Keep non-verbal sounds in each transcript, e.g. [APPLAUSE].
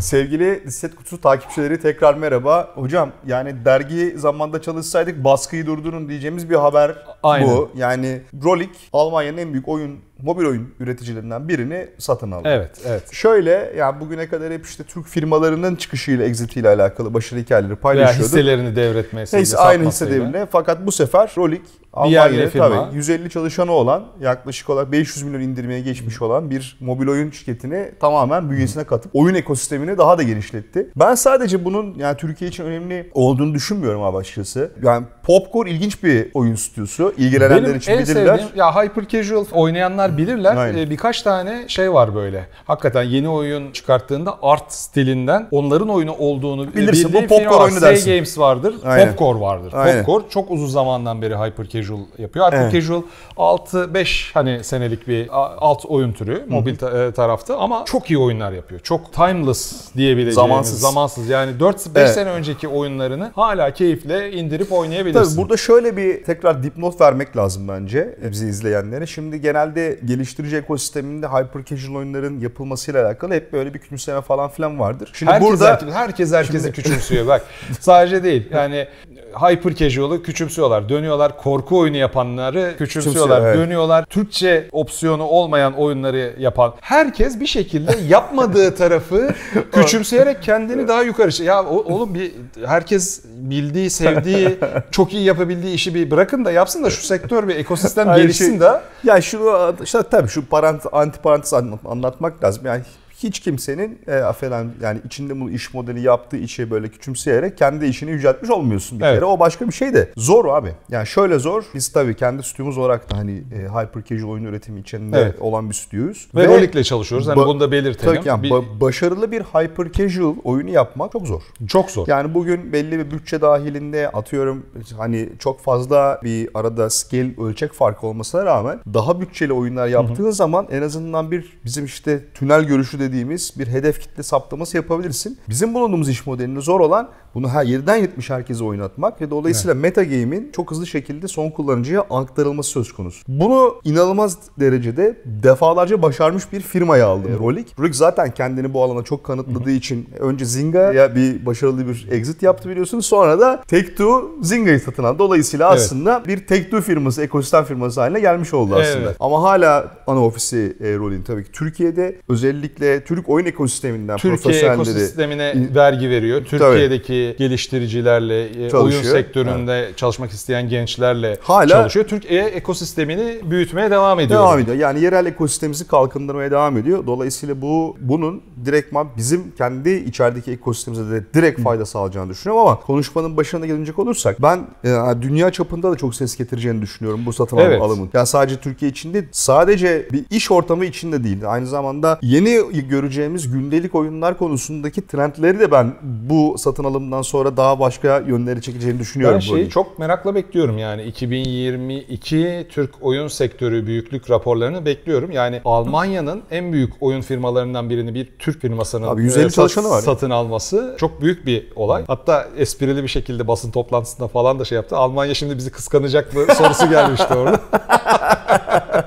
Sevgili Set Kutusu takipçileri tekrar merhaba. Hocam yani dergi zamanda çalışsaydık baskıyı durdurun diyeceğimiz bir haber Aynen. bu. Yani Rolik Almanya'nın en büyük oyun mobil oyun üreticilerinden birini satın aldı. Evet, evet. Şöyle yani bugüne kadar hep işte Türk firmalarının çıkışıyla exitiyle alakalı başarı hikayeleri Veya paylaşıyorduk. hisselerini devretmesiyle, Neyse aynı hisse devrinde. Fakat bu sefer Rolik Almanya'da tabii 150 çalışanı olan yaklaşık olarak 500 milyon indirmeye geçmiş olan bir mobil oyun şirketini tamamen bünyesine katıp oyun ekosistemini daha da genişletti. Ben sadece bunun yani Türkiye için önemli olduğunu düşünmüyorum abi açıkçası. Yani Popcore ilginç bir oyun stüdyosu. İlgilenenler Benim için en bilirler. sevdiğim ya hyper casual oynayanlar bilirler. Aynen. Ee, birkaç tane şey var böyle. Hakikaten yeni oyun çıkarttığında art stilinden onların oyunu olduğunu Bilirsin, bildiği bu popcorn oyunu dersin. Games vardır. Aynen. Popcore vardır. Aynen. Popcore çok uzun zamandan beri hyper casual yapıyor. Hyper Evet. casual 6-5 hani senelik bir alt oyun türü mobil ta- e, tarafta ama çok iyi oyunlar yapıyor. Çok timeless diyebileceğimiz Zamansız. zamansız. Yani 4-5 Evet. sene önceki oyunlarını hala keyifle indirip oynayabilirsin. Tabii burada şöyle bir tekrar dipnot vermek lazım bence bizi izleyenlere. Şimdi genelde geliştirici ekosisteminde hyper casual oyunların yapılmasıyla alakalı hep böyle bir küçümseme falan filan vardır. Şimdi herkes, burada herkes, herkes herkesi küçümsüyor bak. [LAUGHS] Sadece değil. Yani hyper casual'ı küçümsüyorlar. Dönüyorlar korku oyunu yapanları küçümsüyorlar. Küçümsüyor, evet. Dönüyorlar Türkçe opsiyonu olmayan oyunları yapan. Herkes bir şekilde yapmadığı tarafı [LAUGHS] küçümseyerek kendini daha yukarı. Ya oğlum bir herkes bildiği, sevdiği, [LAUGHS] çok iyi yapabildiği işi bir bırakın da yapsın da şu sektör bir ekosistem gelişsin şey. de. Ya şunu işte tabii şu parant, anti parantez anlat- anlatmak lazım. Yani hiç kimsenin e, affeden yani içinde bu iş modeli yaptığı işi böyle küçümseyerek kendi işini yüceltmiş olmuyorsun bir Evet. kere. O başka bir şey de. Zor abi. Yani şöyle zor. Biz tabii kendi stüdyomuz olarak da hani e, hyper casual oyun üretimi içinde Evet. olan bir stüdyoyuz. Ve, Rolik'le çalışıyoruz. Hani bunu da belirtelim. Tabii yani Bir- ba- başarılı bir hyper casual oyunu yapmak çok zor. çok zor. Yani bugün belli bir bütçe dahilinde atıyorum hani çok fazla bir arada scale ölçek farkı olmasına rağmen daha bütçeli oyunlar yaptığın zaman en azından bir bizim işte tünel görüşü dediğimiz bir hedef kitle saptaması yapabilirsin. Bizim bulunduğumuz iş modelinde zor olan bunu her 7'den 70 herkese oynatmak ve dolayısıyla meta game'in çok hızlı şekilde son kullanıcıya aktarılması söz konusu. Bunu inanılmaz derecede defalarca başarmış bir firmaya aldı Rolik. Rolik zaten kendini bu alana çok kanıtladığı için önce Zynga bir başarılı bir exit yaptı biliyorsunuz. Sonra da Take-Two Zynga'yı satın aldı. Dolayısıyla Evet. aslında bir Take-Two firması, ekosistem firması haline gelmiş oldu aslında. Evet. Ama hala ana ofisi e, Rolik'in tabii ki Türkiye'de özellikle Türk oyun ekosisteminden Türkiye profesyonelleri ekosistemine vergi veriyor. Türkiye'deki geliştiricilerle, e, oyun sektöründe çalışmak isteyen gençlerle Hala- çalışıyor. Türkiye ekosistemini büyütmeye devam ediyor. Devam ediyor. Yani yerel ekosistemimizi kalkındırmaya devam ediyor. Dolayısıyla bu bunun direktman bizim kendi içerideki ekosistemimize de direkt fayda sağlayacağını düşünüyorum ama konuşmanın başına gelecek olursak ben e, dünya çapında da çok ses getireceğini düşünüyorum bu satın Evet. alımın. Ya sadece Türkiye için değil, sadece bir iş ortamı içinde değil. Aynı zamanda yeni göreceğimiz gündelik oyunlar konusundaki trendleri de ben bu satın alımdan sonra daha başka yönleri çekeceğini düşünüyorum. Ben şeyi çok merakla bekliyorum yani 2022 Türk oyun sektörü büyüklük raporlarını bekliyorum. Yani Almanya'nın en büyük oyun firmalarından birini bir Türk firmasının Abi 150 e, sat- çalışanı var. satın alması çok büyük bir olay. Hatta esprili bir şekilde basın toplantısında falan da şey yaptı. Almanya şimdi bizi kıskanacak mı sorusu gelmişti orada. [LAUGHS]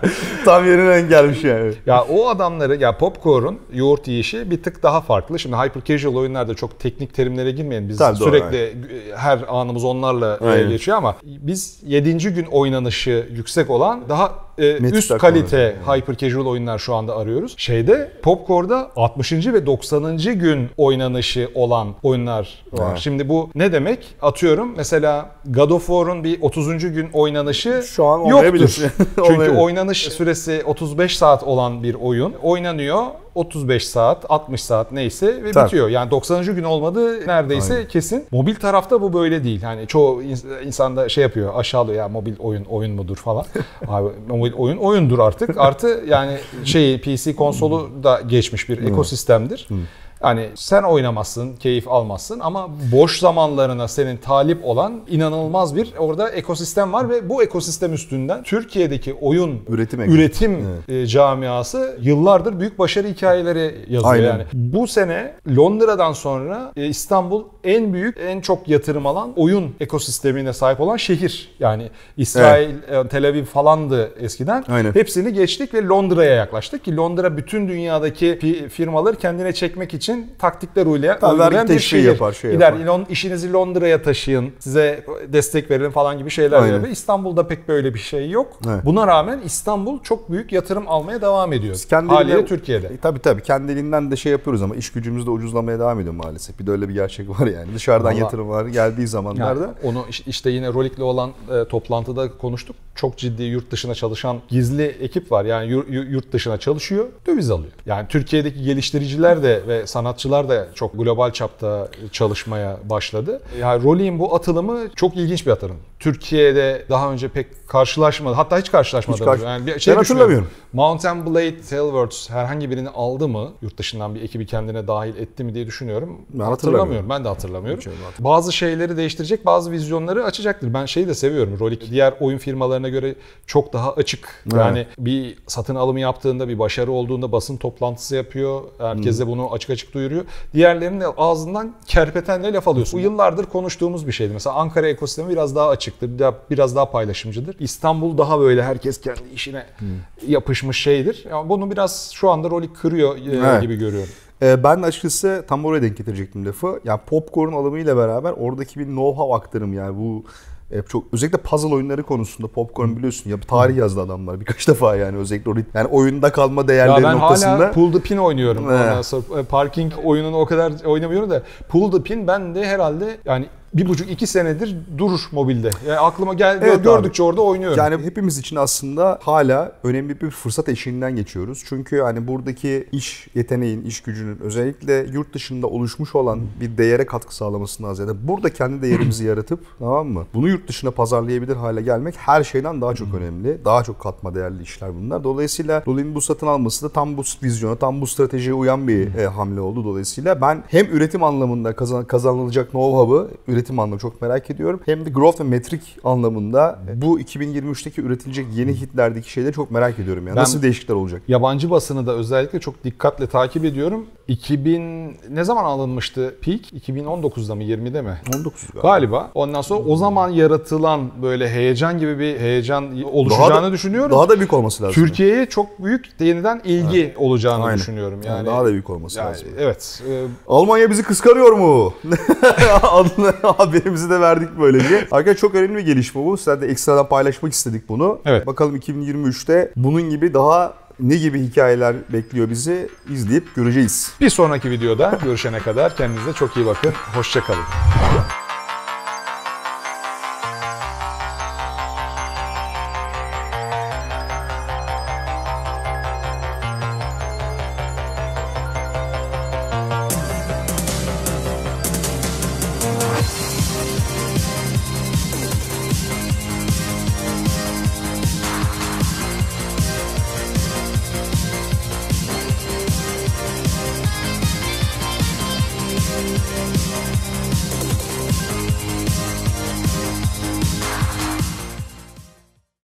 [LAUGHS] Tam yerine gelmiş yani. Ya o adamları ya Popcore'un yoğurt yiyişi bir tık daha farklı. Şimdi hyper casual oyunlarda çok teknik terimlere girmeyin. Biz Tabii, doğru, sürekli e, her anımız onlarla e, Aynen. geçiyor ama biz 7. gün oynanışı yüksek olan daha e, üst kalite hyper casual oyunlar şu anda arıyoruz. Şeyde Popcore'da 60. ve 90. gün oynanışı olan oyunlar var. Evet. Şimdi bu ne demek? Atıyorum mesela God of War'un bir 30. gün oynanışı Şu an yoktur. [LAUGHS] [LAUGHS] Çünkü oynanış süresi 35 saat olan bir oyun oynanıyor. 35 saat, 60 saat neyse ve Tabii. bitiyor. Yani 90. gün olmadı neredeyse Aynen. kesin. Mobil tarafta bu böyle değil. Yani çoğu ins- insan da şey yapıyor, aşağılıyor ya mobil oyun oyun mudur falan. [LAUGHS] Abi oyun oyundur artık. Artı yani şey PC konsolu da geçmiş bir ekosistemdir. Yani sen oynamazsın, keyif almazsın ama boş zamanlarına senin talip olan inanılmaz bir orada ekosistem var ve bu ekosistem üstünden Türkiye'deki oyun Üretim üretim, ekosistemi. e, camiası yıllardır büyük başarı hikayeleri yazıyor Aynen. yani. Bu sene Londra'dan sonra e, İstanbul en büyük, en çok yatırım alan oyun ekosistemine sahip olan şehir. Yani İsrail, e, Tel Aviv falandı eskiden. Aynen. Hepsini geçtik ve Londra'ya yaklaştık ki Londra bütün dünyadaki fi- firmaları kendine çekmek için için taktikler uygulayan, Tabii uygulayan bir şehir. yapar, şey Gider yapar. "Lon- işinizi Londra'ya taşıyın, size destek verin falan gibi şeyler yapıyor. İstanbul'da pek böyle bir şey yok. Evet. Buna rağmen İstanbul çok büyük yatırım almaya devam ediyor. Biz Haliyle Türkiye'de. E, tabii tabii kendi elinden de şey yapıyoruz ama iş gücümüz de ucuzlamaya devam ediyor maalesef. Bir de öyle bir gerçek var yani. Dışarıdan Vallahi- yatırım var geldiği zamanlarda. Yani onu iş- işte yine Rolik'le olan e, toplantıda konuştuk. Çok ciddi yurt dışına çalışan gizli ekip var. Yani yur- yur- yurt dışına çalışıyor, döviz alıyor. Yani Türkiye'deki geliştiriciler de ve sanatçılar da çok global çapta çalışmaya başladı. Yani Rolik'in bu atılımı çok ilginç bir atılım. Türkiye'de daha önce pek karşılaşmadı. Hatta hiç karşılaşmadı. Hiç karşı- yani bir Ben şey hatırlamıyorum. Mountain Blade Tailwords herhangi birini aldı mı? Yurt dışından bir ekibi kendine dahil etti mi diye düşünüyorum. Ben hatırlamıyorum. Ben de hatırlamıyorum. Öyle Bazı şeyleri değiştirecek, bazı vizyonları açacaktır. Ben şeyi de seviyorum. Rolik diğer oyun firmalarına göre çok daha açık. Yani bir satın alımı yaptığında, bir başarı olduğunda basın toplantısı yapıyor. Herkese bunu açık açık duyuruyor. Diğerlerinin ağzından kerpetenle laf alıyorsun. Bu yıllardır konuştuğumuz bir şeydi. Mesela Ankara ekosistemi biraz daha açıktır. Biraz daha paylaşımcıdır. İstanbul daha böyle herkes kendi işine yapışmış şeydir. Yani bunu biraz şu anda Rolik kırıyor e, Evet. gibi görüyorum. Ee, ben açıkçası tam oraya denk getirecektim lafı. Yani popcorn alımıyla beraber oradaki bir know-how aktarım yani bu e, çok özellikle puzzle oyunları konusunda popcorn biliyorsun ya tarih yazdı adamlar birkaç [LAUGHS] defa yani özellikle yani oyunda kalma Ya değerleri ben noktasında. hala pull the pin oynuyorum. Ondan sonra e, parking oyununu o kadar oynamıyorum da pull the pin ben de herhalde yani bir buçuk iki senedir durur mobilde. Yani aklıma gel Evet abi. gördükçe orada oynuyorum. Yani hepimiz için aslında hala önemli bir fırsat eşiğinden geçiyoruz. Çünkü hani buradaki iş yeteneğin, iş gücünün özellikle yurt dışında oluşmuş olan bir değere katkı sağlamasından ziyade burada kendi değerimizi yaratıp [CLEARS THROAT] tamam mı? Bunu yurt dışına pazarlayabilir hale gelmek her şeyden daha çok önemli. Daha çok katma değerli işler bunlar. Dolayısıyla Rolin'in bu satın alması da tam bu vizyona, tam bu stratejiye uyan bir e, hamle oldu. Dolayısıyla ben hem üretim anlamında kazan, kazanılacak know-how'ı üretim anlamında çok merak ediyorum. Hem de growth ve metrik anlamında bu 2023'teki üretilecek yeni hitlerdeki şeyleri çok merak ediyorum. Yani. Ben- Nasıl değişiklikler olacak? Yabancı basını da özellikle çok dikkatle takip ediyorum. 2000 ne zaman alınmıştı peak? 2019'da mı 20'de mi? 19 galiba. Galiba. Ondan sonra o zaman yaratılan böyle heyecan gibi bir heyecan oluşacağını Daha da- düşünüyorum. Daha da büyük olması lazım. Türkiye'ye çok büyük yeniden ilgi olacağını Aynen. düşünüyorum. Yani Yani, daha da büyük olması yani lazım. evet. e, Almanya bizi kıskanıyor mu? [LAUGHS] [LAUGHS] Haberimizi de verdik böylece. Arkadaşlar çok önemli bir gelişme bu. Sizlerle de ekstradan paylaşmak istedik bunu. Evet. Bakalım 2023'te bunun gibi daha ne gibi hikayeler bekliyor bizi izleyip göreceğiz. Bir sonraki videoda görüşene kadar kendinize çok iyi bakın. Hoşçakalın.